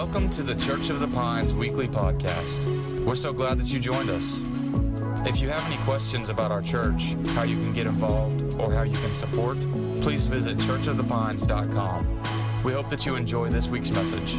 Welcome to the Church of the Pines weekly podcast. We're so glad that you joined us. If you have any questions about our church, how you can get involved, or how you can support, please visit churchofthepines.com. We hope that you enjoy this week's message.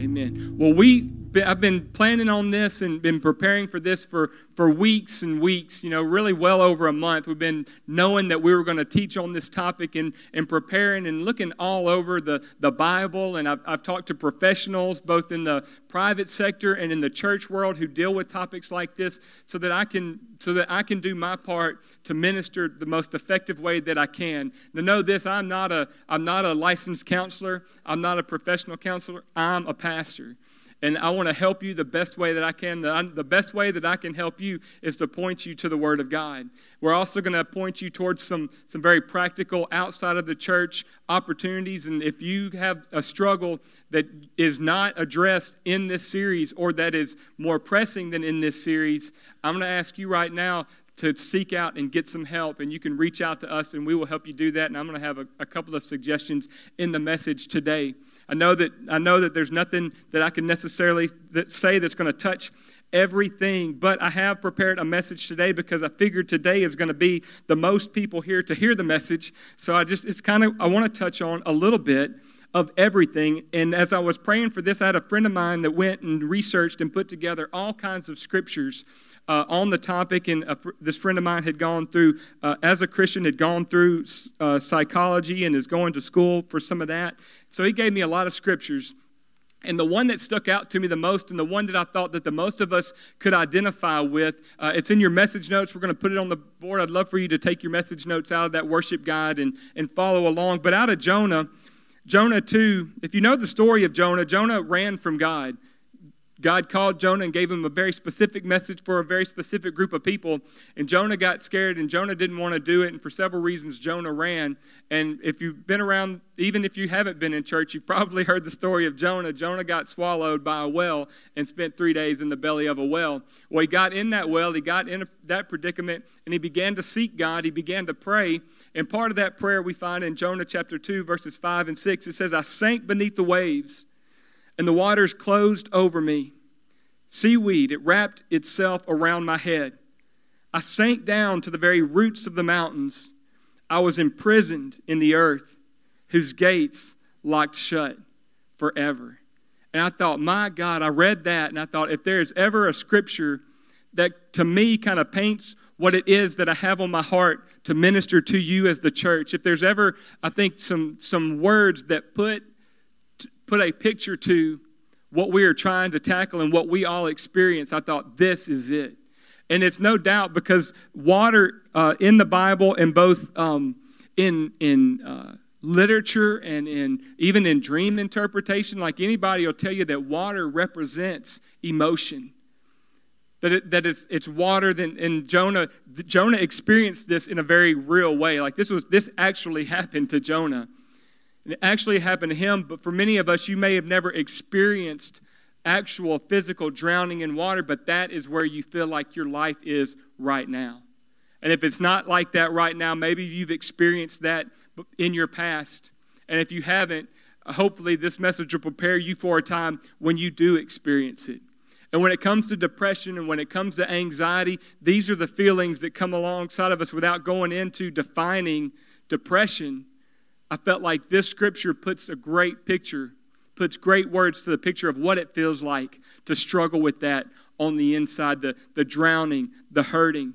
Amen. Well, we I've been planning on this and been preparing for this for, for weeks and weeks, you know, really well over a month. We've been knowing that we were going to teach on this topic and, and preparing and looking all over the, the Bible. And I've, I've talked to professionals, both in the private sector and in the church world, who deal with topics like this so that I can, so that I can do my part to minister the most effective way that I can. Now, know this I'm not, a, I'm not a licensed counselor, I'm not a professional counselor, I'm a pastor and I want to help you the best way that I can. The, the best way that I can help you is to point you to the Word of God. We're also going to point you towards some, some very practical outside of the church opportunities. And if you have a struggle that is not addressed in this series or that is more pressing than in this series, I'm going to ask you right now to seek out and get some help. And you can reach out to us and we will help you do that. And I'm going to have a, a couple of suggestions in the message today. I know that, I know that there's nothing that I can necessarily say that's going to touch everything, but I have prepared a message today because I figured today is going to be the most people here to hear the message. So I just, it's kind of, I want to touch on a little bit of everything. And as I was praying for this, I had a friend of mine that went and researched and put together all kinds of scriptures uh, on the topic, and this friend of mine had gone through, uh, as a Christian, had gone through uh, psychology and is going to school for some of that. So he gave me a lot of scriptures. And the one that stuck out to me the most, and the one that I thought that the most of us could identify with, uh, it's in your message notes. We're going to put it on the board. I'd love for you to take your message notes out of that worship guide and, and follow along. But out of Jonah, Jonah 2, if you know the story of Jonah, Jonah ran from God. God called Jonah and gave him a very specific message for a very specific group of people. And Jonah got scared and Jonah didn't want to do it. And for several reasons, Jonah ran. And if you've been around, even if you haven't been in church, you've probably heard the story of Jonah. Jonah got swallowed by a whale and spent three days in the belly of a whale. Well, he got in that well, he got in that predicament, and he began to seek God. He began to pray. And part of that prayer we find in Jonah chapter 2, verses 5 and 6. It says, I sank beneath the waves and the waters closed over me. Seaweed, it wrapped itself around my head. I sank down to the very roots of the mountains. I was imprisoned in the earth, whose gates locked shut forever. And I thought, my God, I read that and I thought, if there's ever a scripture that to me kind of paints what it is that I have on my heart to minister to you as the church, if there's ever, I think, some, some words that put put a picture to what we are trying to tackle and what we all experience, I thought, this is it. And it's no doubt because water uh, in the Bible and both um, in, in uh, literature and in, even in dream interpretation, like anybody will tell you that water represents emotion. That, it, that it's, it's water, than, and Jonah, Jonah experienced this in a very real way. Like this was, this actually happened to Jonah. It actually happened to him, but for many of us, you may have never experienced actual physical drowning in water, but that is where you feel like your life is right now. And if it's not like that right now, maybe you've experienced that in your past. And if you haven't, hopefully this message will prepare you for a time when you do experience it. And when it comes to depression and when it comes to anxiety, these are the feelings that come alongside of us without going into defining depression. I felt like this scripture puts a great picture, puts great words to the picture of what it feels like to struggle with that on the inside the, the drowning, the hurting.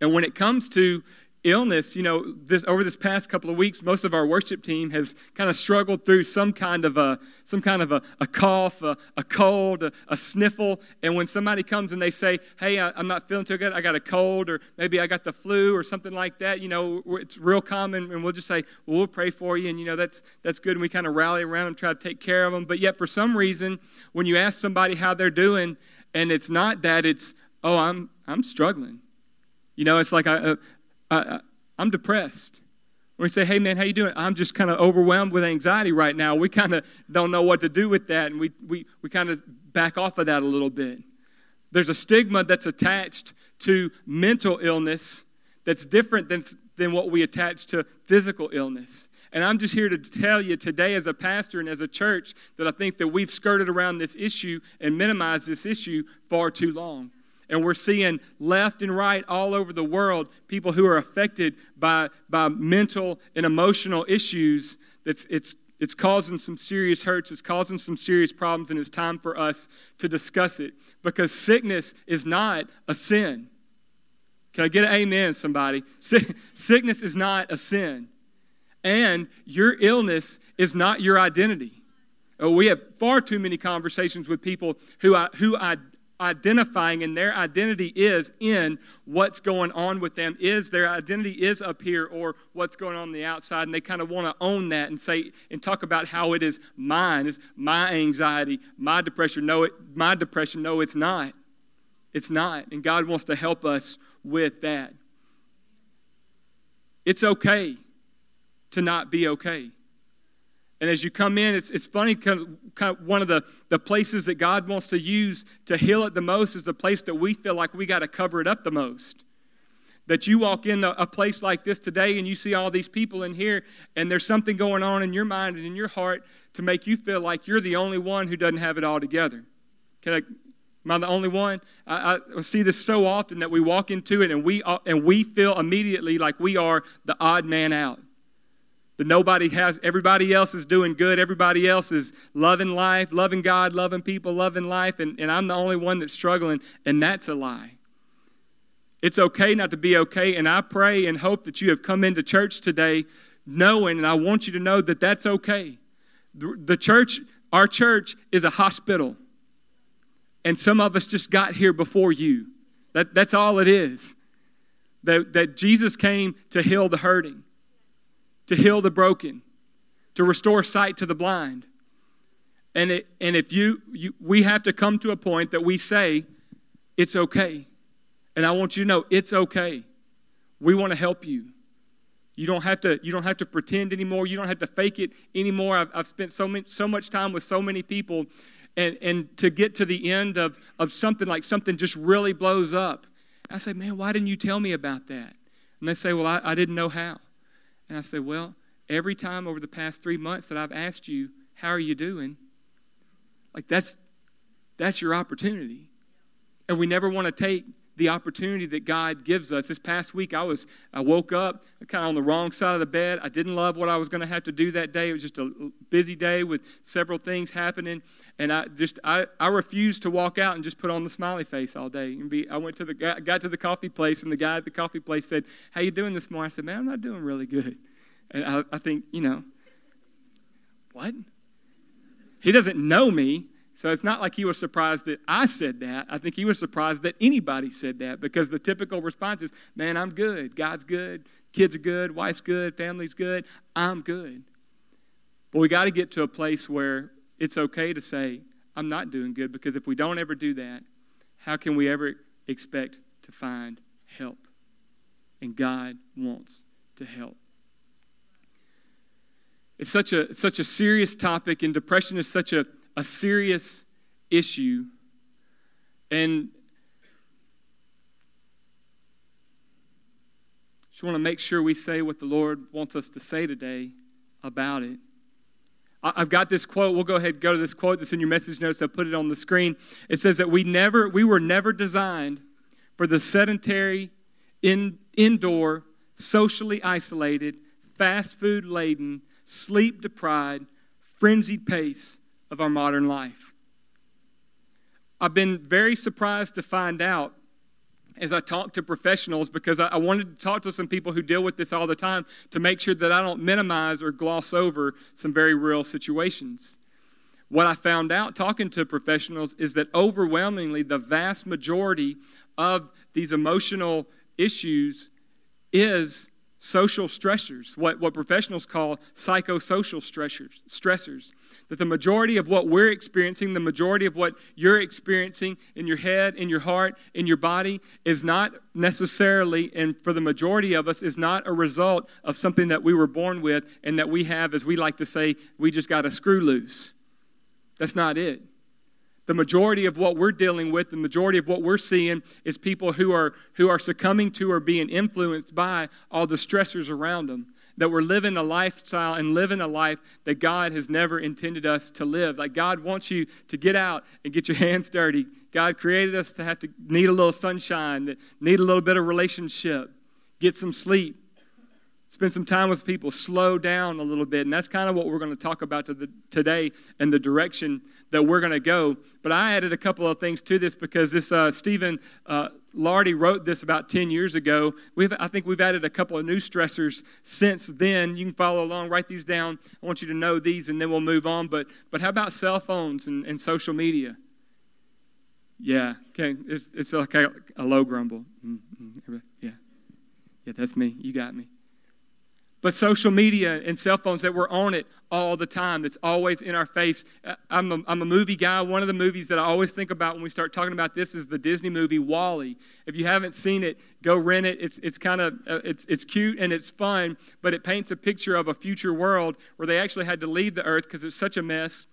And when it comes to illness, you know, this, over this past couple of weeks, most of our worship team has kind of struggled through some kind of a, some kind of a, a cough, a, a cold, a, a, sniffle. And when somebody comes and they say, hey, I, am not feeling too good, I got a cold, or maybe I got the flu, or something like that, you know, it's real common. And we'll just say, well, we'll pray for you. And, you know, that's, that's good. And we kind of rally around them, try to take care of them. But yet, for some reason, when you ask somebody how they're doing, and it's not that, it's, oh, I'm, I'm struggling. You know, it's like I, uh, I, am depressed. We say, hey man, how you doing? I'm just kind of overwhelmed with anxiety right now. We kind of don't know what to do with that, and we, we, we kind of back off of that a little bit. There's a stigma that's attached to mental illness that's different than, than what we attach to physical illness. And I'm just here to tell you today, as a pastor and as a church, that I think that we've skirted around this issue and minimized this issue far too long. And we're seeing left and right all over the world people who are affected by, by mental and emotional issues. That's, it's, it's causing some serious hurts, it's causing some serious problems, and it's time for us to discuss it because sickness is not a sin. Can I get an amen, somebody? Sickness is not a sin. And your illness is not your identity. Oh, we have far too many conversations with people who, who identifying and their identity is in what's going on with them is their identity is up here or what's going on, on the outside and they kind of want to own that and say and talk about how it is mine is my anxiety my depression. No it, my depression no it's not. It's not and god wants to help us with that. It's okay to not be okay and as you come in, it's, it's funny kind of one of the, the places that God wants to use to heal it the most is the place that we feel like we got to cover it up the most. That you walk in a, a place like this today and you see all these people in here, and there's something going on in your mind and in your heart to make you feel like you're the only one who doesn't have it all together. Can I, Am I the only one? I, I, see this so often that we walk into it and we, uh, and we feel immediately like we are the odd man out that nobody has, everybody else is doing good. Everybody else is loving life, loving God, loving people, loving life, and, and I'm the only one that's struggling, and that's a lie. It's okay not to be okay, and I pray and hope that you have come into church today knowing, and I want you to know that that's okay. The, the church, our church, is a hospital, and some of us just got here before you. That, that's all it is. That, that Jesus came to heal the hurting to heal the broken, to restore sight to the blind. And, it, and if you, you, we have to come to a point that we say, it's okay. And I want you to know, it's okay. We want to help you. You don't have to, you don't have to pretend anymore. You don't have to fake it anymore. I've, I've spent so, many, so much time with so many people, and, and to get to the end of, of something like something just really blows up. I say, man, why didn't you tell me about that? And they say, well, I, I didn't know how. And I said, Well, every time over the past three months that I've asked you, How are you doing? Like, that's, that's your opportunity. And we never want to take the opportunity that God gives us. This past week, I was I woke up kind of on the wrong side of the bed. I didn't love what I was going to have to do that day. It was just a busy day with several things happening, and I just I, I refused to walk out and just put on the smiley face all day. And be I went to the got to the coffee place, and the guy at the coffee place said, "How you doing this morning?" I said, "Man, I'm not doing really good." And I, I think you know what he doesn't know me so it's not like he was surprised that I said that. I think he was surprised that anybody said that because the typical response is, man, I'm good. God's good. Kids are good. Wife's good. Family's good. I'm good. But we got to get to a place where it's okay to say, I'm not doing good because if we don't ever do that, how can we ever expect to find help? And God wants to help. It's such a, such a serious topic, and depression is such a a serious issue. And just want to make sure we say what the Lord wants us to say today about it. I've got this quote. We'll go ahead and go to this quote that's in your message notes. I put it on the screen. It says that we never, we were never designed for the sedentary, in, indoor, socially isolated, fast food laden, sleep deprived, frenzied pace of our modern life. I've been very surprised to find out as I talk to professionals because I, wanted to talk to some people who deal with this all the time to make sure that I don't minimize or gloss over some very real situations. What I found out talking to professionals is that overwhelmingly the vast majority of these emotional issues is social stressors, what, what professionals call psychosocial stressors, stressors that the majority of what we're experiencing, the majority of what you're experiencing in your head, in your heart, in your body, is not necessarily, and for the majority of us, is not a result of something that we were born with and that we have, as we like to say, we just got a screw loose. That's not it. The majority of what we're dealing with, the majority of what we're seeing is people who are, who are succumbing to or being influenced by all the stressors around them that we're living a lifestyle and living a life that God has never intended us to live. Like God wants you to get out and get your hands dirty. God created us to have to need a little sunshine, that need a little bit of relationship, get some sleep, spend some time with people, slow down a little bit. And that's kind of what we're going to talk about to the, today and the direction that we're going to go. But I added a couple of things to this because this uh, Stephen uh, Ilardi wrote this about 10 years ago. We've, I think we've added a couple of new stressors since then. You can follow along, write these down. I want you to know these, and then we'll move on. But, but how about cell phones and, and social media? Yeah, okay. It's, it's like a, a low grumble. Mm-hmm. Yeah. Yeah, that's me. You got me. But social media and cell phones that we're on it all the time, that's always in our face. Uh, I'm a, I'm a movie guy. One of the movies that I always think about when we start talking about this is the Disney movie WALL-E. If you haven't seen it, go rent it. It's, it's kind of uh, it's, it's cute and it's fun, but it paints a picture of a future world where they actually had to leave the earth because it's such a mess.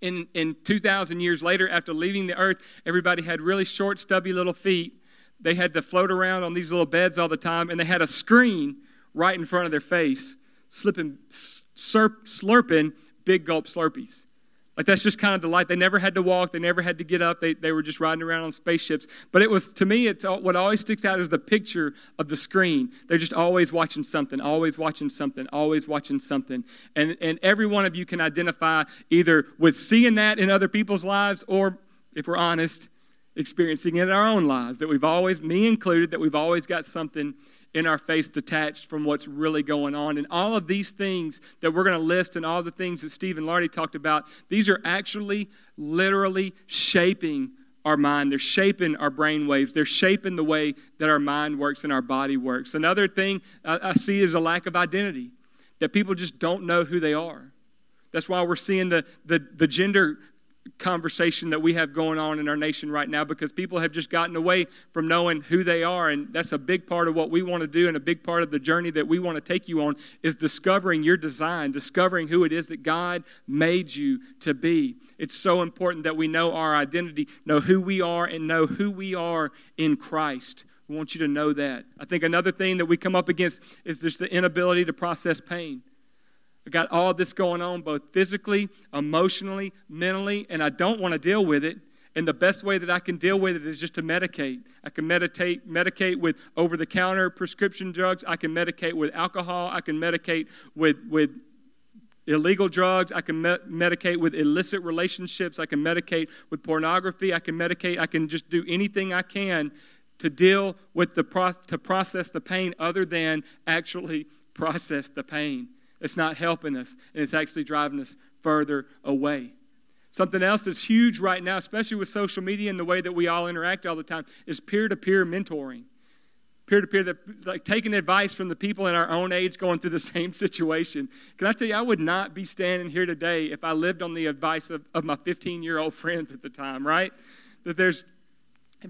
In, in 2,000 years later, after leaving the earth, everybody had really short, stubby little feet. They had to float around on these little beds all the time, and they had a screen right in front of their face, slipping, slurp, slurping big gulp Slurpees. Like that's just kind of the light. They never had to walk. They never had to get up. They, they were just riding around on spaceships. But it was, to me, it's what always sticks out is the picture of the screen. They're just always watching something, always watching something, always watching something. And, and every one of you can identify either with seeing that in other people's lives or, if we're honest, experiencing it in our own lives. That we've always, me included, that we've always got something in our face detached from what's really going on. And all of these things that we're going to list and all the things that Stephen Ilardi talked about, these are actually literally shaping our mind. They're shaping our brain waves. They're shaping the way that our mind works and our body works. Another thing I see is a lack of identity, that people just don't know who they are. That's why we're seeing the, the, the gender conversation that we have going on in our nation right now because people have just gotten away from knowing who they are and that's a big part of what we want to do and a big part of the journey that we want to take you on is discovering your design discovering who it is that god made you to be. It's so important that we know our identity know who we are and know who we are in christ. We want you to know that. I think another thing that we come up against is just the inability to process pain I got all this going on, both physically, emotionally, mentally, and I don't want to deal with it. And the best way that I can deal with it is just to medicate. I can meditate, medicate with over the counter prescription drugs. I can medicate with alcohol. I can medicate with, with illegal drugs. I can me- medicate with illicit relationships. I can medicate with pornography. I can medicate. I can just do anything I can to deal with the pro- to process the pain other than actually process the pain. It's not helping us, and it's actually driving us further away. Something else that's huge right now, especially with social media and the way that we all interact all the time, is peer to peer mentoring. Peer to peer, like taking advice from the people in our own age going through the same situation. Can I tell you, I would not be standing here today if I lived on the advice of, of my 15 year old friends at the time, right? That there's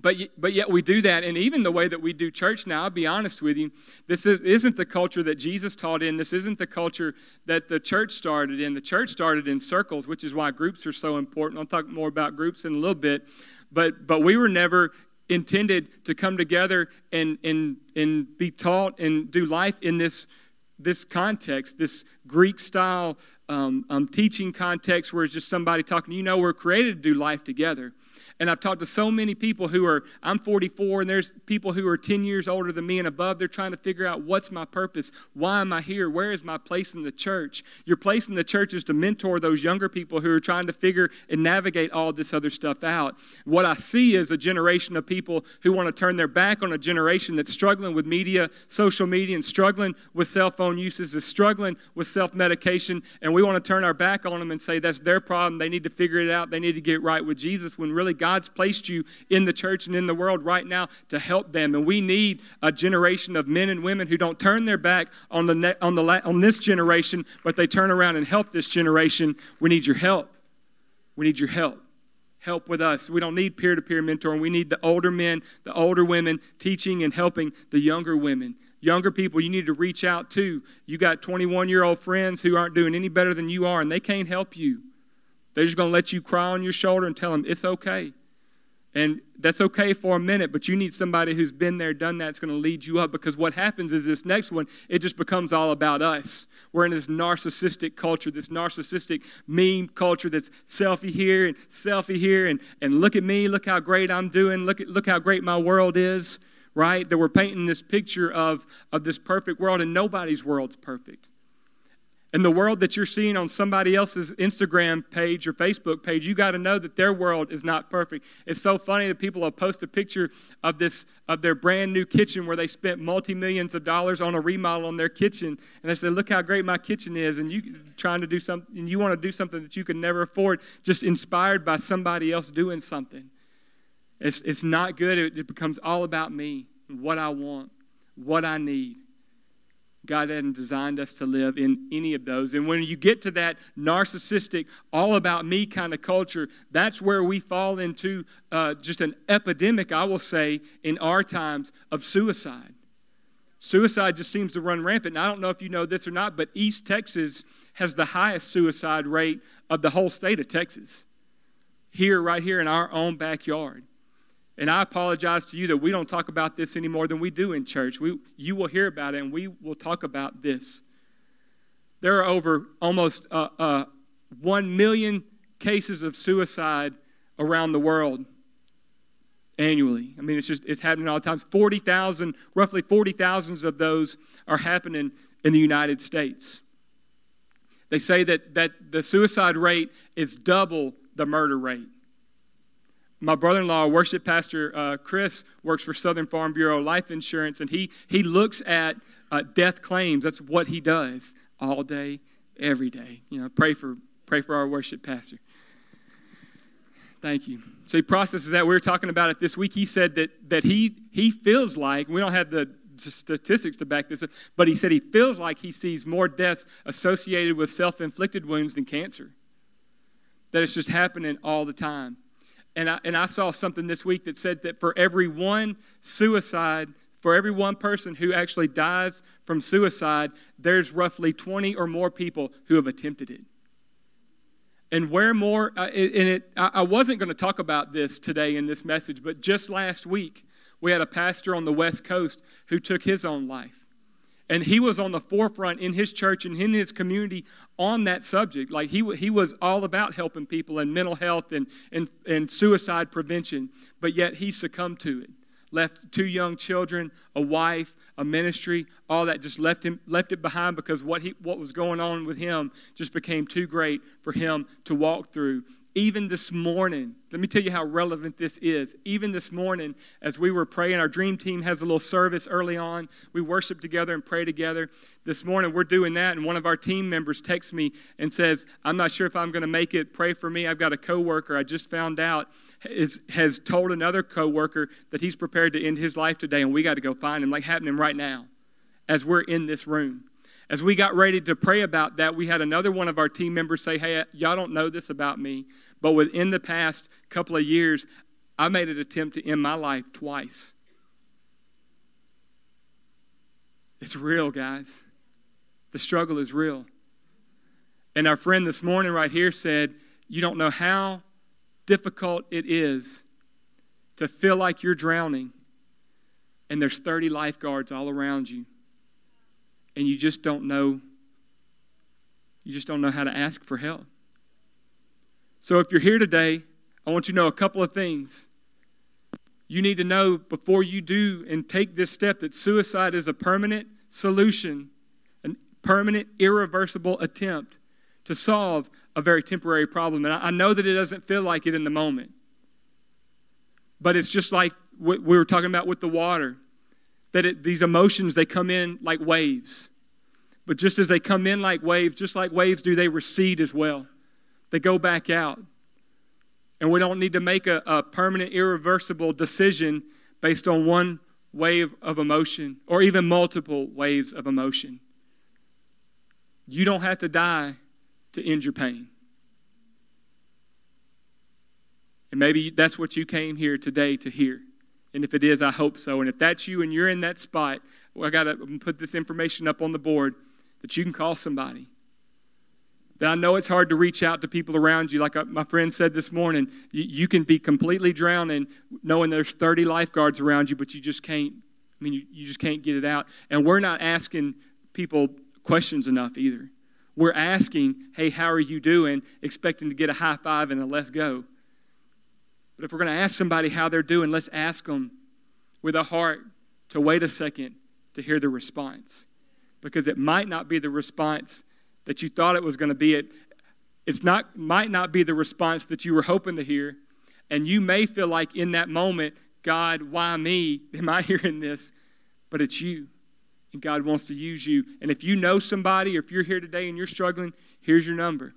but, but yet we do that, and even the way that we do church now, I'll be honest with you, this is, isn't the culture that Jesus taught in. This isn't the culture that the church started in. The church started in circles, which is why groups are so important. I'll talk more about groups in a little bit. But, but we were never intended to come together and, and, and be taught and do life in this, this context, this Greek style um, um, teaching context where it's just somebody talking. You know, we're created to do life together. And I've talked to so many people who are, I'm 44, and there's people who are 10 years older than me and above. They're trying to figure out what's my purpose? Why am I here? Where is my place in the church? Your place in the church is to mentor those younger people who are trying to figure and navigate all this other stuff out. What I see is a generation of people who want to turn their back on a generation that's struggling with media, social media, and struggling with cell phone uses, is struggling with self medication, and we want to turn our back on them and say that's their problem. They need to figure it out. They need to get right with Jesus when really God's placed you in the church and in the world right now to help them. And we need a generation of men and women who don't turn their back on, the ne- on, the la- on this generation, but they turn around and help this generation. We need your help. We need your help help with us. We don't need peer to peer mentoring. We need the older men, the older women teaching and helping the younger women. Younger people, you need to reach out to. You got 21 year old friends who aren't doing any better than you are, and they can't help you. They're just going to let you cry on your shoulder and tell them it's okay. And that's okay for a minute, but you need somebody who's been there, done that, that's going to lead you up. Because what happens is this next one, it just becomes all about us. We're in this narcissistic culture, this narcissistic meme culture that's selfie here and selfie here, and, and look at me, look how great I'm doing, look, at, look how great my world is, right? That we're painting this picture of, of this perfect world, and nobody's world's perfect. And the world that you're seeing on somebody else's Instagram page or Facebook page, you got to know that their world is not perfect. It's so funny that people will post a picture of this of their brand new kitchen where they spent multi millions of dollars on a remodel on their kitchen, and they say, "Look how great my kitchen is," and you trying to do something, and you want to do something that you can never afford, just inspired by somebody else doing something. It's it's not good. It, it becomes all about me, what I want, what I need. God hadn't designed us to live in any of those. And when you get to that narcissistic, all about me kind of culture, that's where we fall into uh, just an epidemic, I will say, in our times of suicide. Suicide just seems to run rampant. And I don't know if you know this or not, but East Texas has the highest suicide rate of the whole state of Texas. Here, right here in our own backyard. And I apologize to you that we don't talk about this any more than we do in church. We, you will hear about it, and we will talk about this. There are over almost uh, uh, 1 million cases of suicide around the world annually. I mean, it's just, it's happening all the time. 40,000, roughly 40,000 of those are happening in the United States. They say that, that the suicide rate is double the murder rate my brother-in-law, worship pastor uh, Chris, works for Southern Farm Bureau Life Insurance, and he he looks at uh, death claims. That's what he does all day, every day. You know, pray for pray for our worship pastor. Thank you. So he processes that. We were talking about it this week. He said that that he he feels like we don't have the statistics to back this up, but he said he feels like he sees more deaths associated with self-inflicted wounds than cancer. That it's just happening all the time. And I, and I saw something this week that said that for every one suicide, for every one person who actually dies from suicide, there's roughly 20 or more people who have attempted it. And where more, uh, and it, I wasn't going to talk about this today in this message, but just last week, we had a pastor on the West Coast who took his own life. And he was on the forefront in his church and in his community on that subject. Like he, he was all about helping people and mental health and, and, and suicide prevention, but yet he succumbed to it. Left two young children, a wife, a ministry, all that just left him left it behind because what he what was going on with him just became too great for him to walk through even this morning, let me tell you how relevant this is. Even this morning, as we were praying, our dream team has a little service early on. We worship together and pray together. This morning, we're doing that, and one of our team members texts me and says, I'm not sure if I'm going to make it. Pray for me. I've got a coworker I just found out is, has told another coworker that he's prepared to end his life today, and we got to go find him, like happening right now as we're in this room. As we got ready to pray about that, we had another one of our team members say, Hey, y'all don't know this about me, but within the past couple of years, I made an attempt to end my life twice. It's real, guys. The struggle is real. And our friend this morning, right here, said, You don't know how difficult it is to feel like you're drowning and there's 30 lifeguards all around you and you just don't know you just don't know how to ask for help. So if you're here today, I want you to know a couple of things. You need to know before you do and take this step that suicide is a permanent solution, a permanent, irreversible attempt to solve a very temporary problem. And I know that it doesn't feel like it in the moment. But it's just like what we were talking about with the water that it, these emotions they come in like waves. But just as they come in like waves just like waves do they recede as well. They go back out. And we don't need to make a, a permanent irreversible decision based on one wave of emotion or even multiple waves of emotion. You don't have to die to end your pain. And maybe that's what you came here today to hear and if it is, I hope so. And if that's you and you're in that spot, well, I got to put this information up on the board that you can call somebody. That I know it's hard to reach out to people around you. Like uh, my friend said this morning, you, can be completely drowning knowing there's 30 lifeguards around you, but you just can't. I mean, you, you just can't get it out. And we're not asking people questions enough either. We're asking, hey, how are you doing? Expecting to get a high five and a let's go. But if we're going to ask somebody how they're doing, let's ask them with a heart to wait a second to hear the response. Because it might not be the response that you thought it was going to be. It it's not, might not be the response that you were hoping to hear. And you may feel like in that moment, God, why me? Am I hearing this? But it's you. And God wants to use you. And if you know somebody, or if you're here today and you're struggling, here's your number.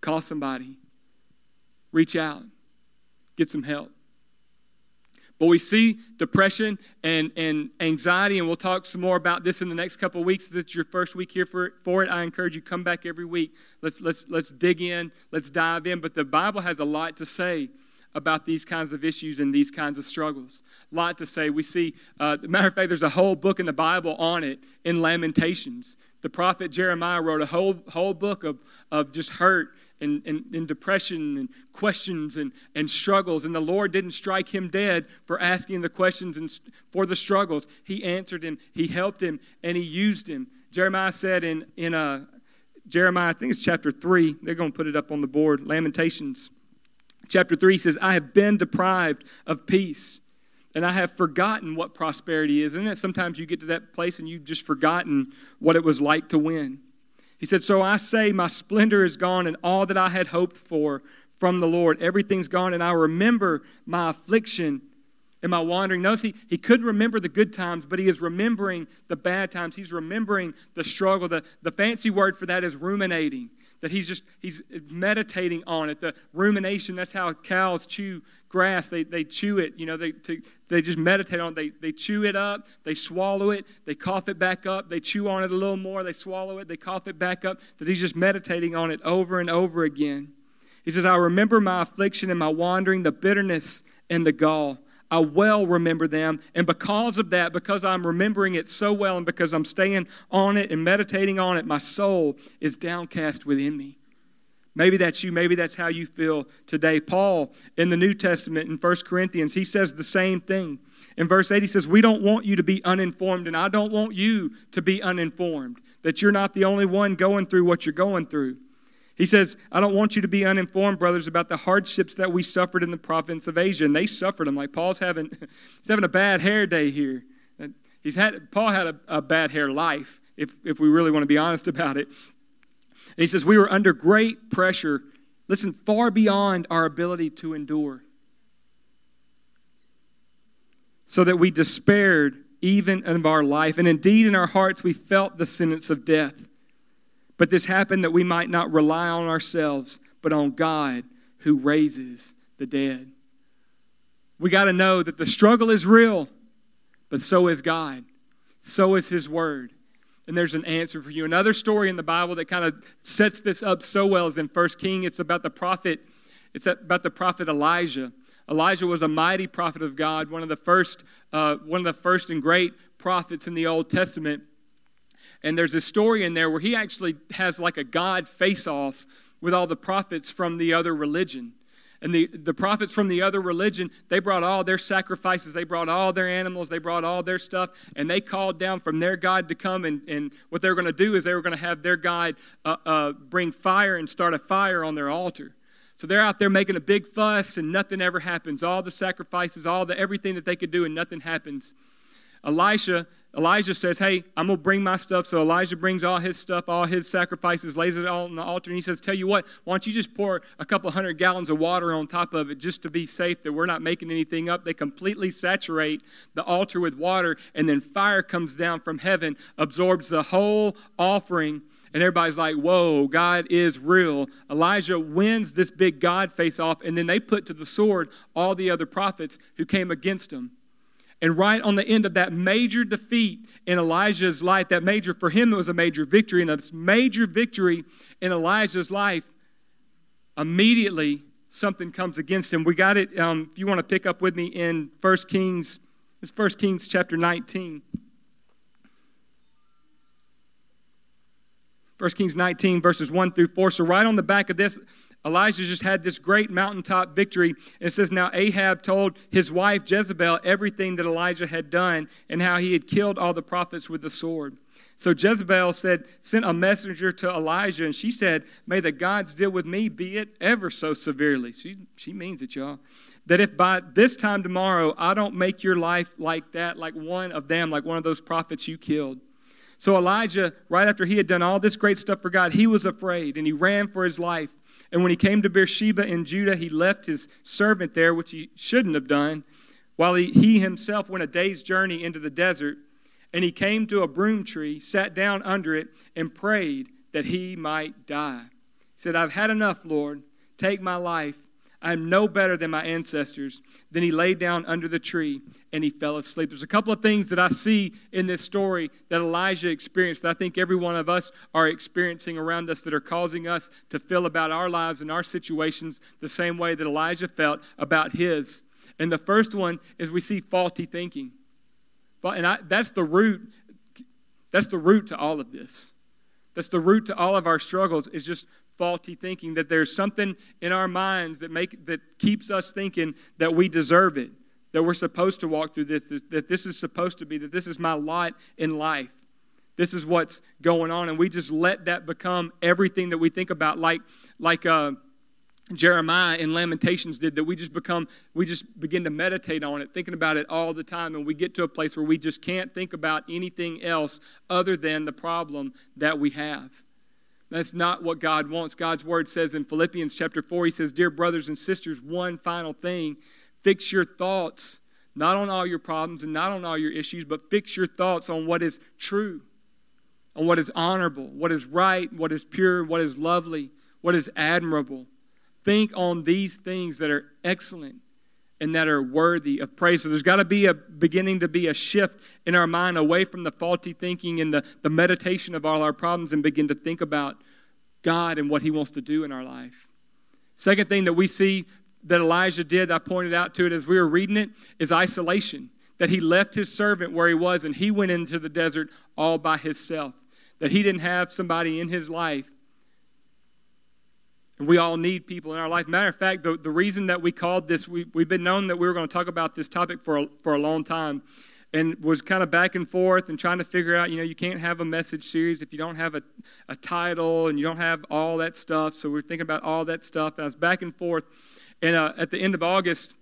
Call somebody. Reach out. Get some help. But we see depression and, and anxiety, and we'll talk some more about this in the next couple of weeks. This is your first week here for, for it. I encourage you come back every week. Let's, let's, let's dig in, let's dive in. But the Bible has a lot to say about these kinds of issues and these kinds of struggles. A lot to say. We see, uh, matter of fact, there's a whole book in the Bible on it in Lamentations. The prophet Jeremiah wrote a whole, whole book of, of just hurt and, and, and, depression and questions and, and struggles. And the Lord didn't strike him dead for asking the questions and for the struggles. He answered him, He helped him, and He used him. Jeremiah said in, in uh, Jeremiah, I think it's chapter 3, they're going to put it up on the board, Lamentations. Chapter 3 says, I have been deprived of peace and I have forgotten what prosperity is. Isn't it sometimes you get to that place and you've just forgotten what it was like to win? He said, So I say, my splendor is gone, and all that I had hoped for from the Lord. Everything's gone, and I remember my affliction and my wandering. Notice he, he couldn't remember the good times, but he is remembering the bad times. He's remembering the struggle. The, the fancy word for that is ruminating. That he's just he's meditating on it. The rumination, that's how cows chew grass. They, they chew it, you know, they, to, they just meditate on it. They, they chew it up, they swallow it, they cough it back up, they chew on it a little more, they swallow it, they cough it back up. That he's just meditating on it over and over again. He says, I remember my affliction and my wandering, the bitterness and the gall. I well remember them. And because of that, because I'm remembering it so well, and because I'm staying on it and meditating on it, my soul is downcast within me. Maybe that's you. Maybe that's how you feel today. Paul in the New Testament in 1 Corinthians, he says the same thing. In verse 8, he says, We don't want you to be uninformed, and I don't want you to be uninformed, that you're not the only one going through what you're going through. He says, I don't want you to be uninformed, brothers, about the hardships that we suffered in the province of Asia. And they suffered them. Like Paul's having, he's having a bad hair day here. He's had, Paul had a, a bad hair life, if, if we really want to be honest about it. And he says, We were under great pressure, listen, far beyond our ability to endure, so that we despaired even of our life. And indeed, in our hearts, we felt the sentence of death. But this happened that we might not rely on ourselves, but on God who raises the dead. We got to know that the struggle is real, but so is God. So is His Word. And there's an answer for you. Another story in the Bible that kind of sets this up so well is in First King. It's about the prophet, it's about the prophet Elijah. Elijah was a mighty prophet of God, one of the first, uh, one of the first and great prophets in the Old Testament. And there's a story in there where he actually has like a God face off with all the prophets from the other religion. And the, the prophets from the other religion, they brought all their sacrifices, they brought all their animals, they brought all their stuff, and they called down from their God to come. And, and what they were going to do is they were going to have their God uh, uh, bring fire and start a fire on their altar. So they're out there making a big fuss, and nothing ever happens. All the sacrifices, all the everything that they could do, and nothing happens. Elisha, Elijah says, Hey, I'm going to bring my stuff. So Elijah brings all his stuff, all his sacrifices, lays it all on the altar, and he says, Tell you what, why don't you just pour a couple hundred gallons of water on top of it just to be safe that we're not making anything up? They completely saturate the altar with water, and then fire comes down from heaven, absorbs the whole offering. And everybody's like, whoa, God is real. Elijah wins this big God face off, and then they put to the sword all the other prophets who came against him. And right on the end of that major defeat in Elijah's life, that major, for him, it was a major victory. And this major victory in Elijah's life, immediately something comes against him. We got it, um, if you want to pick up with me in 1 Kings, it's 1 Kings chapter 19. 1 Kings 19, verses 1 through 4. So, right on the back of this, Elijah just had this great mountaintop victory. And it says, Now Ahab told his wife Jezebel everything that Elijah had done and how he had killed all the prophets with the sword. So Jezebel said, sent a messenger to Elijah, and she said, May the gods deal with me, be it ever so severely. She, she means it, y'all. That if by this time tomorrow I don't make your life like that, like one of them, like one of those prophets you killed. So Elijah, right after he had done all this great stuff for God, he was afraid and he ran for his life. And when he came to Beersheba in Judah, he left his servant there, which he shouldn't have done, while he, he himself went a day's journey into the desert. And he came to a broom tree, sat down under it, and prayed that he might die. He said, I've had enough, Lord. Take my life. I am no better than my ancestors. Then he lay down under the tree and he fell asleep. There's a couple of things that I see in this story that Elijah experienced that I think every one of us are experiencing around us that are causing us to feel about our lives and our situations the same way that Elijah felt about his. And the first one is we see faulty thinking. And I, that's the root. That's the root to all of this. That's the root to all of our struggles is just faulty thinking that there's something in our minds that make that keeps us thinking that we deserve it, that we're supposed to walk through this, that this is supposed to be, that this is my lot in life. This is what's going on, and we just let that become everything that we think about, like like uh, Jeremiah in Lamentations did that we just become, we just begin to meditate on it, thinking about it all the time, and we get to a place where we just can't think about anything else other than the problem that we have. That's not what God wants. God's word says in Philippians chapter 4, he says, Dear brothers and sisters, one final thing. Fix your thoughts not on all your problems and not on all your issues, but fix your thoughts on what is true, on what is honorable, what is right, what is pure, what is lovely, what is admirable. Think on these things that are excellent and that are worthy of praise. So there's got to be a beginning to be a shift in our mind away from the faulty thinking and the, the meditation of all our problems and begin to think about God and what He wants to do in our life. Second thing that we see that Elijah did, I pointed out to it as we were reading it, is isolation. That he left his servant where he was and he went into the desert all by himself. That he didn't have somebody in his life we all need people in our life. Matter of fact, the, the reason that we called this, we, we've been known that we were going to talk about this topic for a, for a long time and was kind of back and forth and trying to figure out, you know, you can't have a message series if you don't have a, a title and you don't have all that stuff. So we are thinking about all that stuff. And I was back and forth. And uh, at the end of August,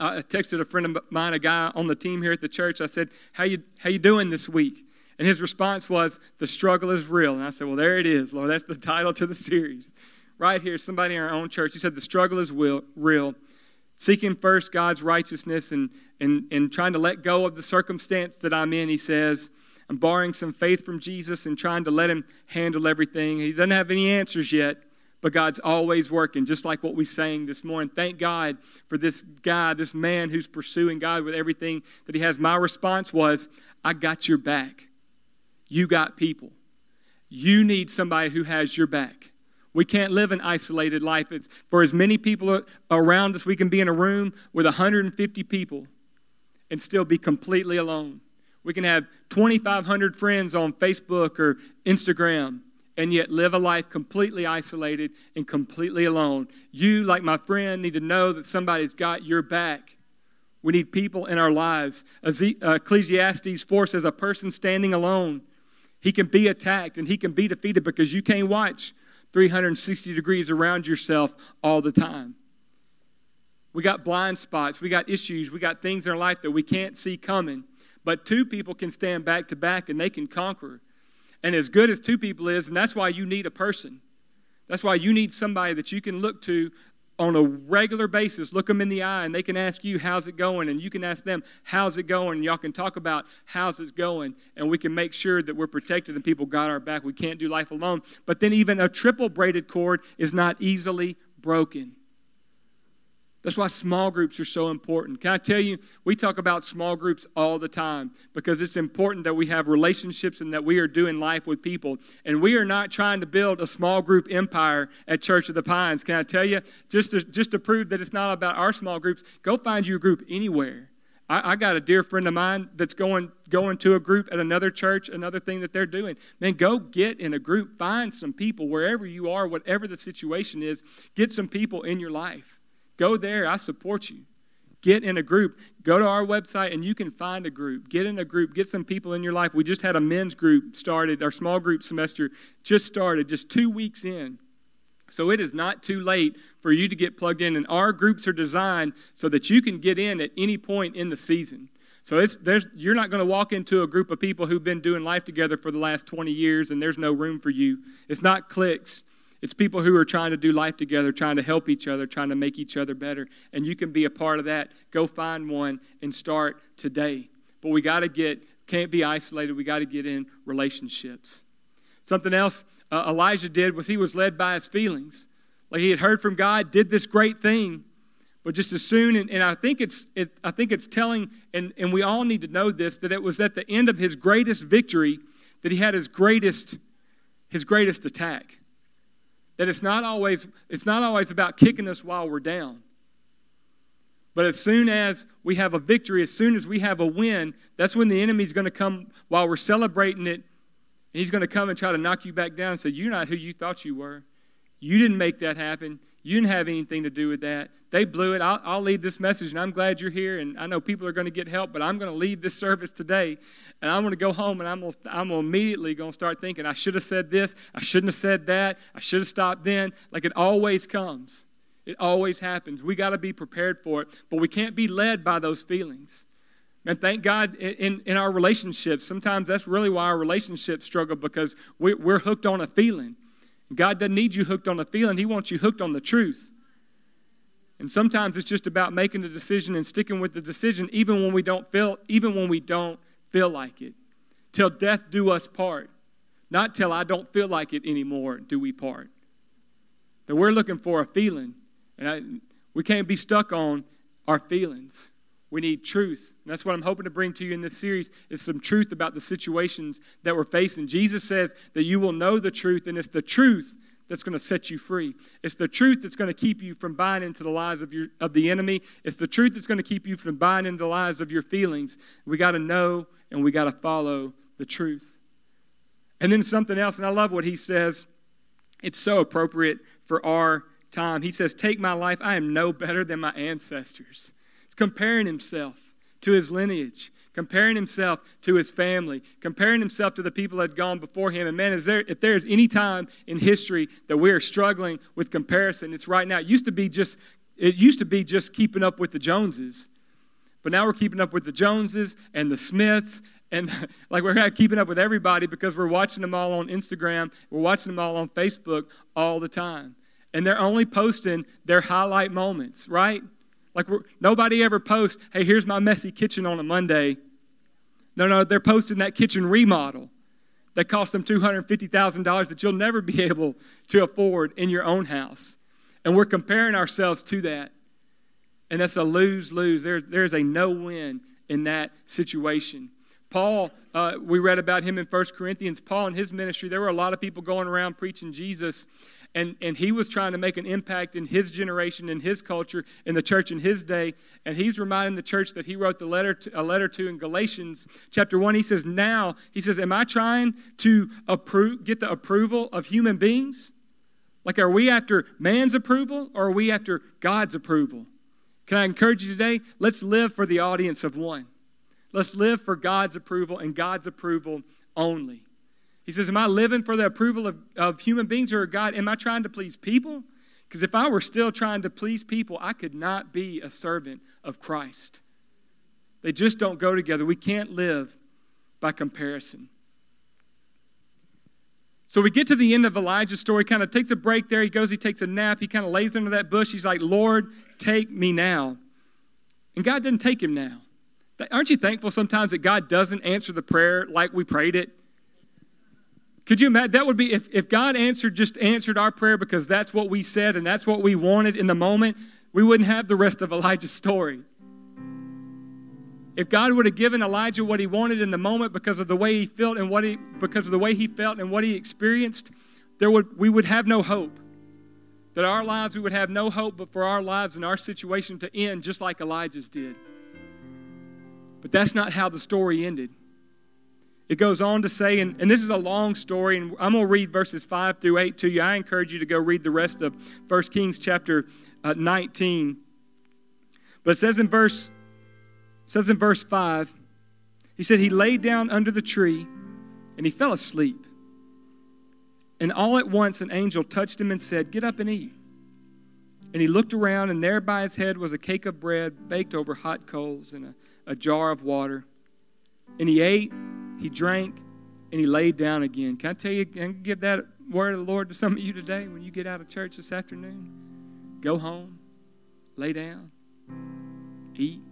I texted a friend of mine, a guy on the team here at the church. I said, how you, how you doing this week? And his response was, the struggle is real. And I said, well, there it is, Lord. That's the title to the series right here, somebody in our own church, he said the struggle is real. Seeking first God's righteousness and, and, and trying to let go of the circumstance that I'm in, he says. I'm borrowing some faith from Jesus and trying to let him handle everything. He doesn't have any answers yet, but God's always working, just like what we sang this morning. Thank God for this guy, this man who's pursuing God with everything that he has. My response was, I got your back. You got people. You need somebody who has your back. We can't live an isolated life. It's, for as many people around us, we can be in a room with 150 people and still be completely alone. We can have 2,500 friends on Facebook or Instagram and yet live a life completely isolated and completely alone. You, like my friend, need to know that somebody's got your back. We need people in our lives. Uh, Ecclesiastes 4 says, A person standing alone, he can be attacked and he can be defeated because you can't watch 360 degrees around yourself all the time. We got blind spots, we got issues, we got things in our life that we can't see coming. But two people can stand back to back and they can conquer. And as good as two people is, and that's why you need a person. That's why you need somebody that you can look to on a regular basis, look them in the eye, and they can ask you, How's it going? And you can ask them, How's it going? And y'all can talk about how's it going, and we can make sure that we're protected and people got our back. We can't do life alone. But then, even a triple braided cord is not easily broken. That's why small groups are so important. Can I tell you, we talk about small groups all the time because it's important that we have relationships and that we are doing life with people. And we are not trying to build a small group empire at Church of the Pines. Can I tell you, just to, just to prove that it's not about our small groups, go find you a group anywhere I, I, got a dear friend of mine that's going going to a group at another church, another thing that they're doing. Man, go get in a group, find some people wherever you are, whatever the situation is. Get some people in your life. Go there. I support you. Get in a group. Go to our website and you can find a group. Get in a group. Get some people in your life. We just had a men's group started. Our small group semester just started, just two weeks in. So it is not too late for you to get plugged in. And our groups are designed so that you can get in at any point in the season. So it's, there's, you're not going to walk into a group of people who've been doing life together for the last 20 years and there's no room for you. It's not cliques. It's people who are trying to do life together, trying to help each other, trying to make each other better. And you can be a part of that. Go find one and start today. But we got to get, can't be isolated. We got to get in relationships. Something else uh, Elijah did was he was led by his feelings. Like he had heard from God, did this great thing, but just as soon, and, and I think it's, it, I think it's telling, and, and we all need to know this, that it was at the end of his greatest victory that he had his greatest, his greatest attack. That it's not always, it's not always about kicking us while we're down. But as soon as we have a victory, as soon as we have a win, that's when the enemy's going to come while we're celebrating it and he's going to come and try to knock you back down and say, You're not who you thought you were. You didn't make that happen. You didn't have anything to do with that. They blew it. I'll, I'll leave this message, and I'm glad you're here. And I know people are going to get help, but I'm going to leave this service today, and I'm going to go home, and I'm going I'm immediately going to start thinking, I should have said this. I shouldn't have said that. I should have stopped then. Like it always comes. It always happens. We got to be prepared for it, but we can't be led by those feelings. And thank God in, in our relationships, sometimes that's really why our relationships struggle because we're, we're hooked on a feeling. God doesn't need you hooked on a feeling, He wants you hooked on the truth. And sometimes it's just about making a decision and sticking with the decision even when we don't feel even when we don't feel like it. Till death do us part. Not till I don't feel like it anymore do we part. That we're looking for a feeling. And I, we can't be stuck on our feelings. We need truth. And that's what I'm hoping to bring to you in this series is some truth about the situations that we're facing. Jesus says that you will know the truth, and it's the truth that's going to set you free. It's the truth that's going to keep you from buying into the lies of, your, of the enemy. It's the truth that's going to keep you from buying into the lies of your feelings. We got to know and we got to follow the truth. And then something else, and I love what he says. It's so appropriate for our time. He says, Take my life. I am no better than my ancestors comparing himself to his lineage, comparing himself to his family, comparing himself to the people that had gone before him. And man, is there, if there's any time in history that we are struggling with comparison, it's right now. It used to be just, it used to be just keeping up with the Joneses. But now we're keeping up with the Joneses and the Smiths and like we're keeping up with everybody because we're watching them all on Instagram, we're watching them all on Facebook all the time. And they're only posting their highlight moments, right? Like nobody ever posts, hey, here's my messy kitchen on a Monday. No, no, they're posting that kitchen remodel that cost them $250,000 that you'll never be able to afford in your own house. And we're comparing ourselves to that. And that's a lose lose. There, there's a no win in that situation. Paul, uh, we read about him in 1 Corinthians. Paul and his ministry, there were a lot of people going around preaching Jesus and, and he was trying to make an impact in his generation, in his culture, in the church in his day. And he's reminding the church that he wrote the letter to, a letter to in Galatians chapter 1. He says, Now, he says, Am I trying to approve, get the approval of human beings? Like, are we after man's approval or are we after God's approval? Can I encourage you today? Let's live for the audience of one. Let's live for God's approval and God's approval only. He says, Am I living for the approval of, of human beings or God? Am I trying to please people? Because if I were still trying to please people, I could not be a servant of Christ. They just don't go together. We can't live by comparison. So we get to the end of Elijah's story, kind of takes a break there. He goes, he takes a nap. He kind of lays under that bush. He's like, Lord, take me now. And God doesn't take him now. Aren't you thankful sometimes that God doesn't answer the prayer like we prayed it? Could you imagine? That would be if, if God answered, just answered our prayer because that's what we said and that's what we wanted in the moment, we wouldn't have the rest of Elijah's story. If God would have given Elijah what he wanted in the moment because of the way he felt and what he because of the way he felt and what he experienced, there would we would have no hope. That our lives we would have no hope but for our lives and our situation to end just like Elijah's did. But that's not how the story ended. It goes on to say, and, and this is a long story, and I'm going to read verses 5 through 8 to you. I encourage you to go read the rest of 1 Kings chapter uh, 19. But it says in verse says in verse 5, he said he laid down under the tree and he fell asleep. And all at once an angel touched him and said, Get up and eat. And he looked around, and there by his head was a cake of bread baked over hot coals and a, a jar of water. And he ate he drank, and he laid down again. Can I tell you and give that word of the Lord to some of you today when you get out of church this afternoon? Go home, lay down, eat,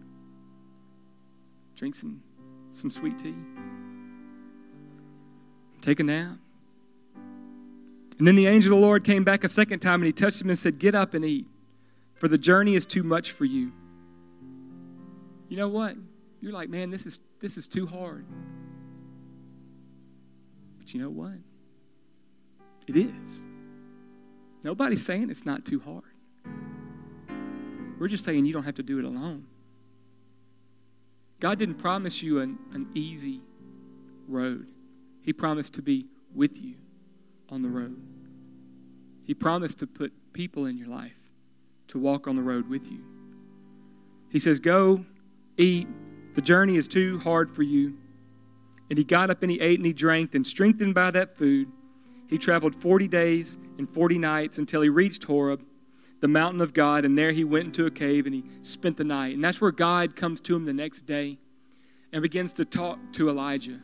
drink some, some sweet tea, take a nap. And then the angel of the Lord came back a second time and he touched him and said, Get up and eat, for the journey is too much for you. You know what? You're like, man, this is this is too hard. But you know what? It is. Nobody's saying it's not too hard. We're just saying you don't have to do it alone. God didn't promise you an, an easy road, He promised to be with you on the road. He promised to put people in your life to walk on the road with you. He says, Go, eat. The journey is too hard for you. And he got up and he ate and he drank, and strengthened by that food, he traveled 40 days and 40 nights until he reached Horeb, the mountain of God, and there he went into a cave and he spent the night. And that's where God comes to him the next day and begins to talk to Elijah.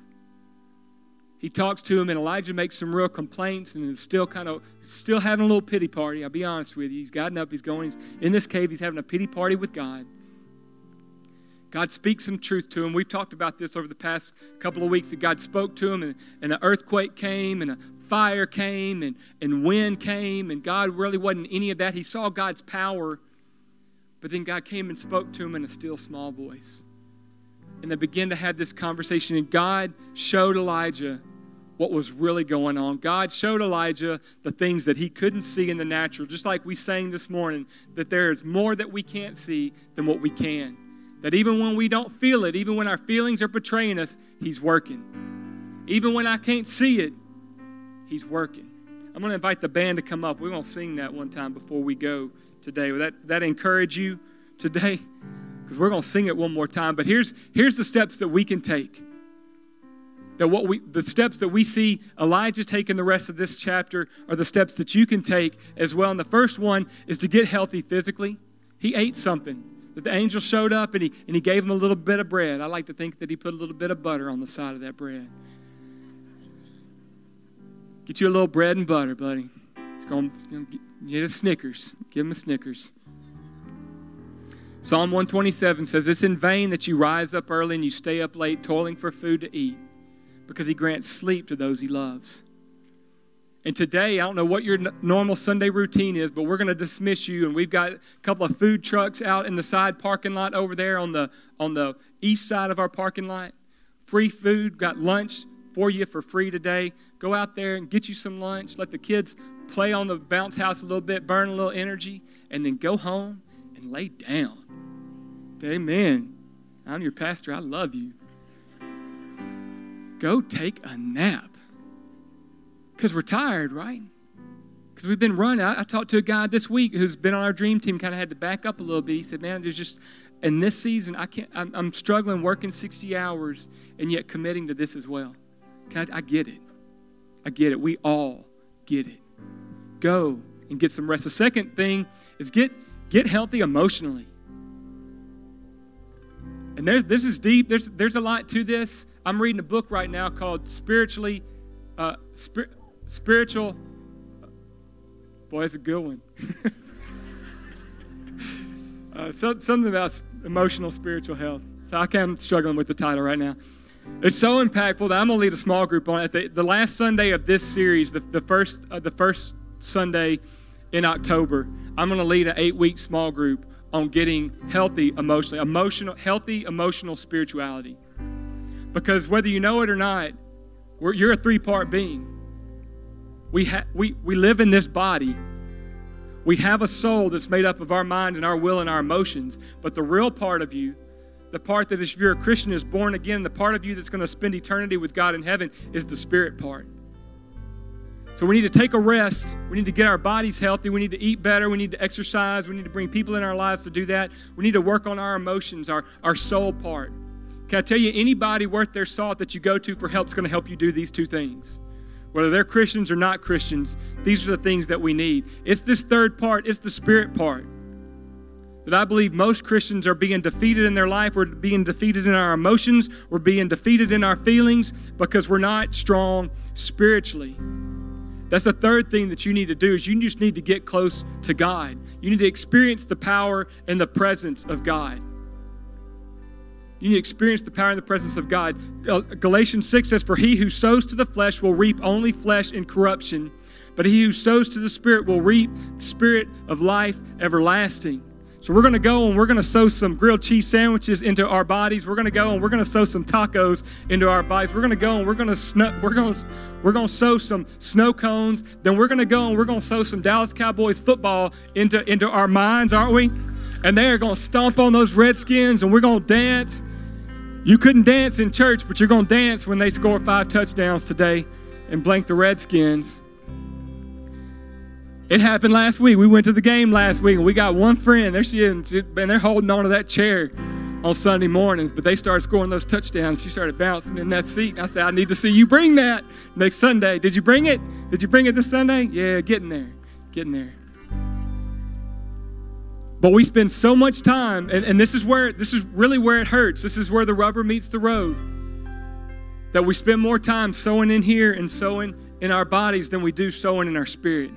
He talks to him, and Elijah makes some real complaints and is still kind of still having a little pity party. I'll be honest with you. He's gotten up, he's going, he's in this cave, he's having a pity party with God. God speaks some truth to him. We've talked about this over the past couple of weeks that God spoke to him, and, and an earthquake came, and a fire came, and, and wind came, and God really wasn't any of that. He saw God's power, but then God came and spoke to him in a still small voice. And they began to have this conversation, and God showed Elijah what was really going on. God showed Elijah the things that he couldn't see in the natural, just like we sang this morning, that there is more that we can't see than what we can. That even when we don't feel it, even when our feelings are betraying us, He's working. Even when I can't see it, He's working. I'm going to invite the band to come up. We're going to sing that one time before we go today. Will that, that encourage you today? Because we're going to sing it one more time. But here's, here's the steps that we can take. That what we, the steps that we see Elijah take in the rest of this chapter are the steps that you can take as well. And the first one is to get healthy physically. He ate something the angel showed up and he, and he gave him a little bit of bread. I like to think that he put a little bit of butter on the side of that bread. Get you a little bread and butter, buddy. It's going to get a Snickers. Give him a Snickers. Psalm 127 says, It's in vain that you rise up early and you stay up late, toiling for food to eat, because he grants sleep to those he loves. And today, I don't know what your normal Sunday routine is, but we're going to dismiss you. And we've got a couple of food trucks out in the side parking lot over there on the, on the east side of our parking lot. Free food, got lunch for you for free today. Go out there and get you some lunch. Let the kids play on the bounce house a little bit, burn a little energy, and then go home and lay down. Amen. I'm your pastor. I love you. Go take a nap. Because we're tired, right? Because we've been running. I, I, talked to a guy this week who's been on our dream team, kind of had to back up a little bit. He said, Man, there's just, in this season, I can't, I'm, I'm struggling working 60 hours and yet committing to this as well. I, I get it. I get it. We all get it. Go and get some rest. The second thing is get, get healthy emotionally. And there's, this is deep. There's, there's a lot to this. I'm reading a book right now called Spiritually, uh, Spiritual, boy, that's a good one. uh, so, something about emotional spiritual health. So I am struggling with the title right now. It's so impactful that I'm going to lead a small group on it. The, the last Sunday of this series, the, the first uh, the first Sunday in October, I'm going to lead an eight week small group on getting healthy emotionally, emotional, healthy emotional spirituality. Because whether you know it or not, you're a three part being. We, ha- we, we live in this body. We have a soul that's made up of our mind and our will and our emotions. But the real part of you, the part that if you're a Christian is born again, the part of you that's going to spend eternity with God in heaven is the spirit part. So we need to take a rest. We need to get our bodies healthy. We need to eat better. We need to exercise. We need to bring people in our lives to do that. We need to work on our emotions, our, our soul part. Can I tell you, anybody worth their salt that you go to for help is going to help you do these two things. Whether they're Christians or not Christians, these are the things that we need. It's this third part, it's the spirit part. That I believe most Christians are being defeated in their life. We're being defeated in our emotions. We're being defeated in our feelings because we're not strong spiritually. That's the third thing that you need to do is you just need to get close to God. You need to experience the power and the presence of God. You need to experience the power and the presence of God. Uh, Galatians 6 says, For he who sows to the flesh will reap only flesh and corruption, but he who sows to the Spirit will reap the Spirit of life everlasting. So we're going to go and we're going to sow some grilled cheese sandwiches into our bodies. We're going to go and we're going to sow some tacos into our bodies. We're going to go and we're going to snow, we're going we're going to sow some snow cones. Then we're going to go and we're going to sow some Dallas Cowboys football into into our minds, aren't we? And they're going to stomp on those Redskins and we're going to dance. You couldn't dance in church, but you're going to dance when they score five touchdowns today and blank the Redskins. It happened last week. We went to the game last week, and we got one friend. There she is, and they're holding on to that chair on Sunday mornings. But they started scoring those touchdowns. She started bouncing in that seat. I said, I need to see you bring that next Sunday. Did you bring it? Did you bring it this Sunday? Yeah, getting there. Getting there. But we spend so much time, and, and this is where this is really where it hurts. This is where the rubber meets the road. That we spend more time sowing in here and sowing in our bodies than we do sowing in our spirit.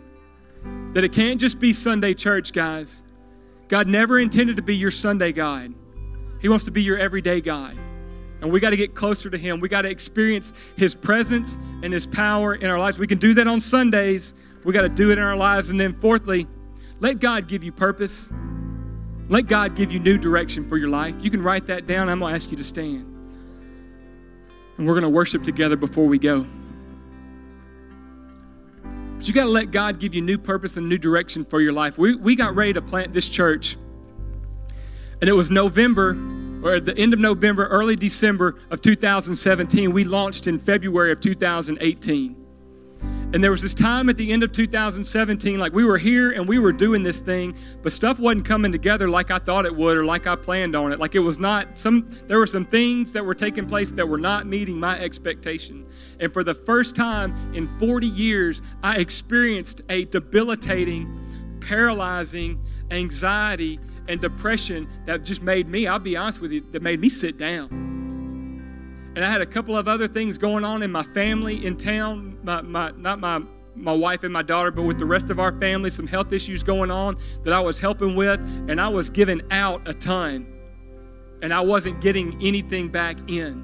That it can't just be Sunday church, guys. God never intended to be your Sunday God, He wants to be your everyday God. And we got to get closer to Him. We got to experience His presence and His power in our lives. We can do that on Sundays. We got to do it in our lives. And then, fourthly, let God give you purpose. Let God give you new direction for your life. You can write that down. I'm going to ask you to stand. And we're going to worship together before we go. But you got to let God give you new purpose and new direction for your life. We, we got ready to plant this church, and it was November, or at the end of November, early December of 2017. We launched in February of 2018. And there was this time at the end of 2017, like we were here and we were doing this thing, but stuff wasn't coming together like I thought it would or like I planned on it. Like it was not some, there were some things that were taking place that were not meeting my expectation. And for the first time in 40 years, I experienced a debilitating, paralyzing anxiety and depression that just made me, I'll be honest with you, that made me sit down and I had a couple of other things going on in my family in town. My, my, not my, my wife and my daughter, but with the rest of our family, some health issues going on that I was helping with, and I was giving out a ton, and I wasn't getting anything back in.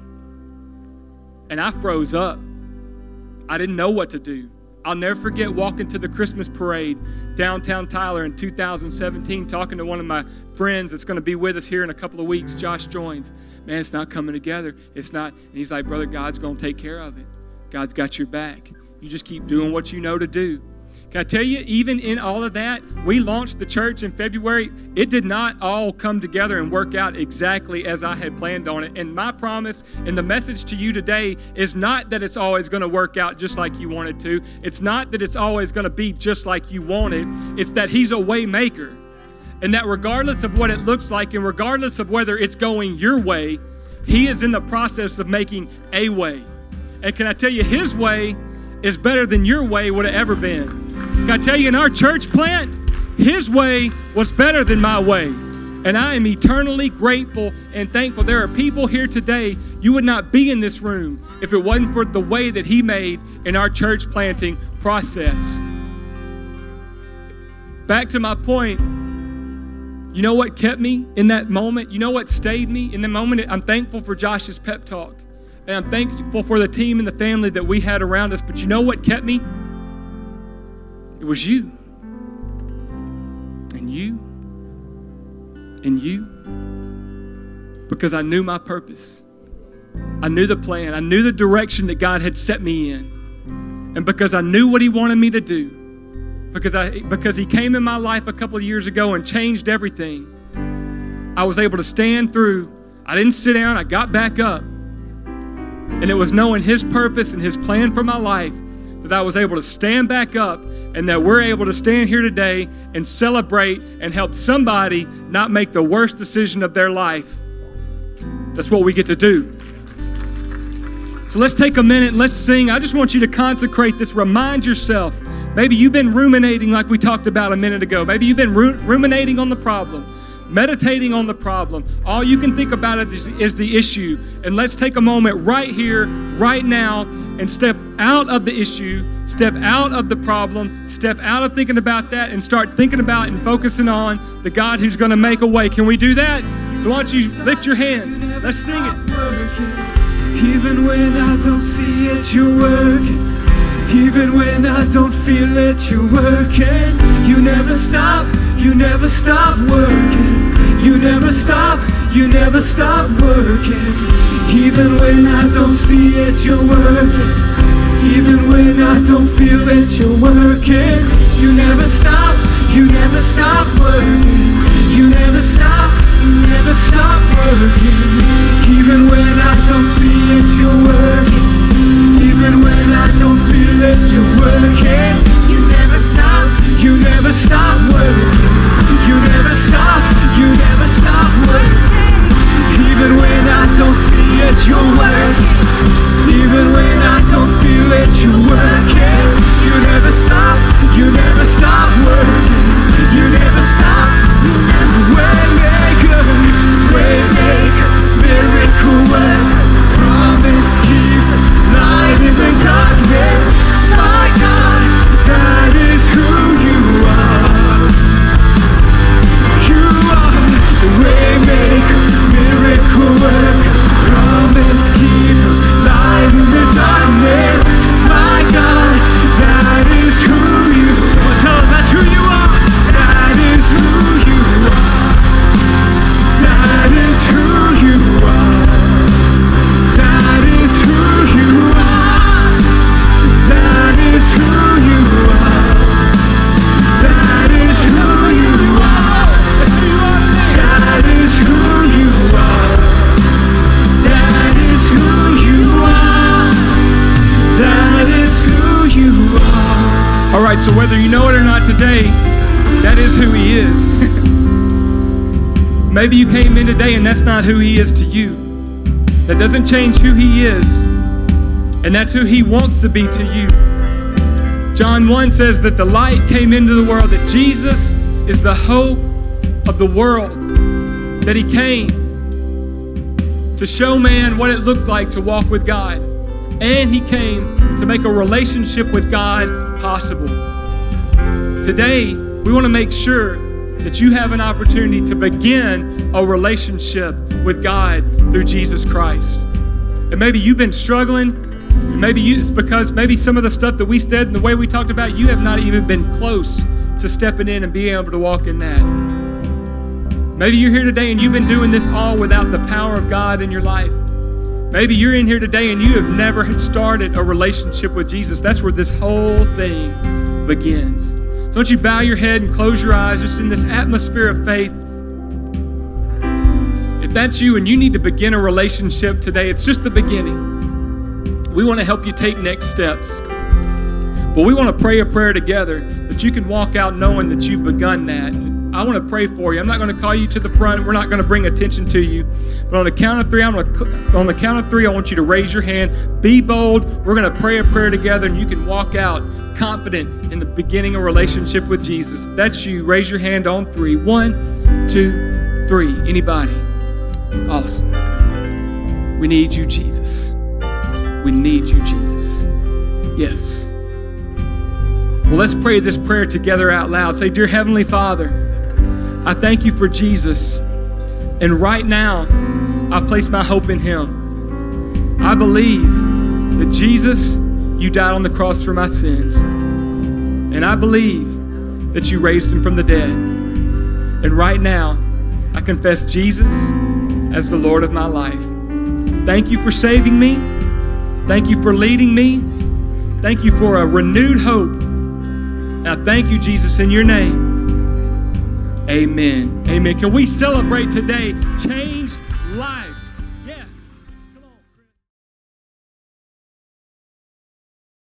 And I froze up. I didn't know what to do. I'll never forget walking to the Christmas parade downtown Tyler in 2017, talking to one of my friends that's going to be with us here in a couple of weeks. Josh joins man, it's not coming together. It's not. And he's like, brother, God's going to take care of it. God's got your back. You just keep doing what you know to do. Can I tell you, even in all of that, we launched the church in February. It did not all come together and work out exactly as I had planned on it. And my promise and the message to you today is not that it's always going to work out just like you wanted to. It's not that it's always going to be just like you wanted. It's that He's a way maker. And that regardless of what it looks like and regardless of whether it's going your way, He is in the process of making a way. And can I tell you, His way is better than your way would have ever been. Can I tell you, in our church plant, His way was better than my way. And I am eternally grateful and thankful. There are people here today, you would not be in this room if it wasn't for the way that He made in our church planting process. Back to my point, you know what kept me in that moment? You know what stayed me in the moment? I'm thankful for Josh's pep talk. And I'm thankful for the team and the family that we had around us. But you know what kept me? It was you. And you. And you. Because I knew my purpose. I knew the plan. I knew the direction that God had set me in. And because I knew what He wanted me to do, because I because he came in my life a couple of years ago and changed everything. I was able to stand through I didn't sit down, I got back up. And it was knowing His purpose and His plan for my life that I was able to stand back up and that we're able to stand here today and celebrate and help somebody not make the worst decision of their life. That's what we get to do. So let's take a minute and let's sing. I just want you to consecrate this. Remind yourself. Maybe you've been ruminating like we talked about a minute ago. Maybe you've been ru- ruminating on the problem meditating on the problem. All you can think about is, is, the issue. And let's take a moment right here, right now, and step out of the issue, step out of the problem, step out of thinking about that, and start thinking about and focusing on the God who's going to make a way. Can we do that? So why don't you lift your hands? Let's sing it. Even when I don't see it, you're working. Even when I don't feel it, you're working. You never stop, you never stop working. You never stop, you never stop working. Even when I don't see it, you're working. Even when I don't feel it, you're working. You never stop, you never stop working. You never stop, you never stop working. Even when I don't see it, you're working. Even when I don't feel it, you're working. You never stop, you never stop working. You never stop, you never stop working. Even when I don't see it, you're working. Even when I don't feel it, you're working. You never stop, you never stop working. You never stop, Maybe you came in today and that's not who He is to you. That doesn't change who He is, and that's who He wants to be to you. John 1 says that the light came into the world, that Jesus is the hope of the world, that He came to show man what it looked like to walk with God. And He came to make a relationship with God possible. Today, we want to make sure that you have an opportunity to begin a relationship with God through Jesus Christ. And maybe you've been struggling. Maybe you, it's because maybe some of the stuff that we said and the way we talked about, you have not even been close to stepping in and being able to walk in that. Maybe you're here today and you've been doing this all without the power of God in your life. Maybe you're in here today and you have never had started a relationship with Jesus. That's where this whole thing begins. So, don't you bow your head and close your eyes just in this atmosphere of faith. If that's you and you need to begin a relationship today, it's just the beginning. We want to help you take next steps. But we want to pray a prayer together that you can walk out knowing that you've begun that. I want to pray for you. I'm not going to call you to the front. We're not going to bring attention to you. But on the count of three, I'm going to on the count of three, I want you to raise your hand. Be bold. We're going to pray a prayer together, and you can walk out confident in the beginning of a relationship with Jesus. That's you. Raise your hand on three. One, two, three. Anybody? Awesome. We need you, Jesus. We need you, Jesus. Yes. Well, let's pray this prayer together out loud. Say, Dear Heavenly Father, I thank you for Jesus. And right now, I place my hope in Him. I believe that Jesus, you died on the cross for my sins. And I believe that you raised Him from the dead. And right now, I confess Jesus as the Lord of my life. Thank you for saving me. Thank you for leading me. Thank you for a renewed hope. Now, thank you, Jesus, in your name. Amen. Amen. Can we celebrate today? Change.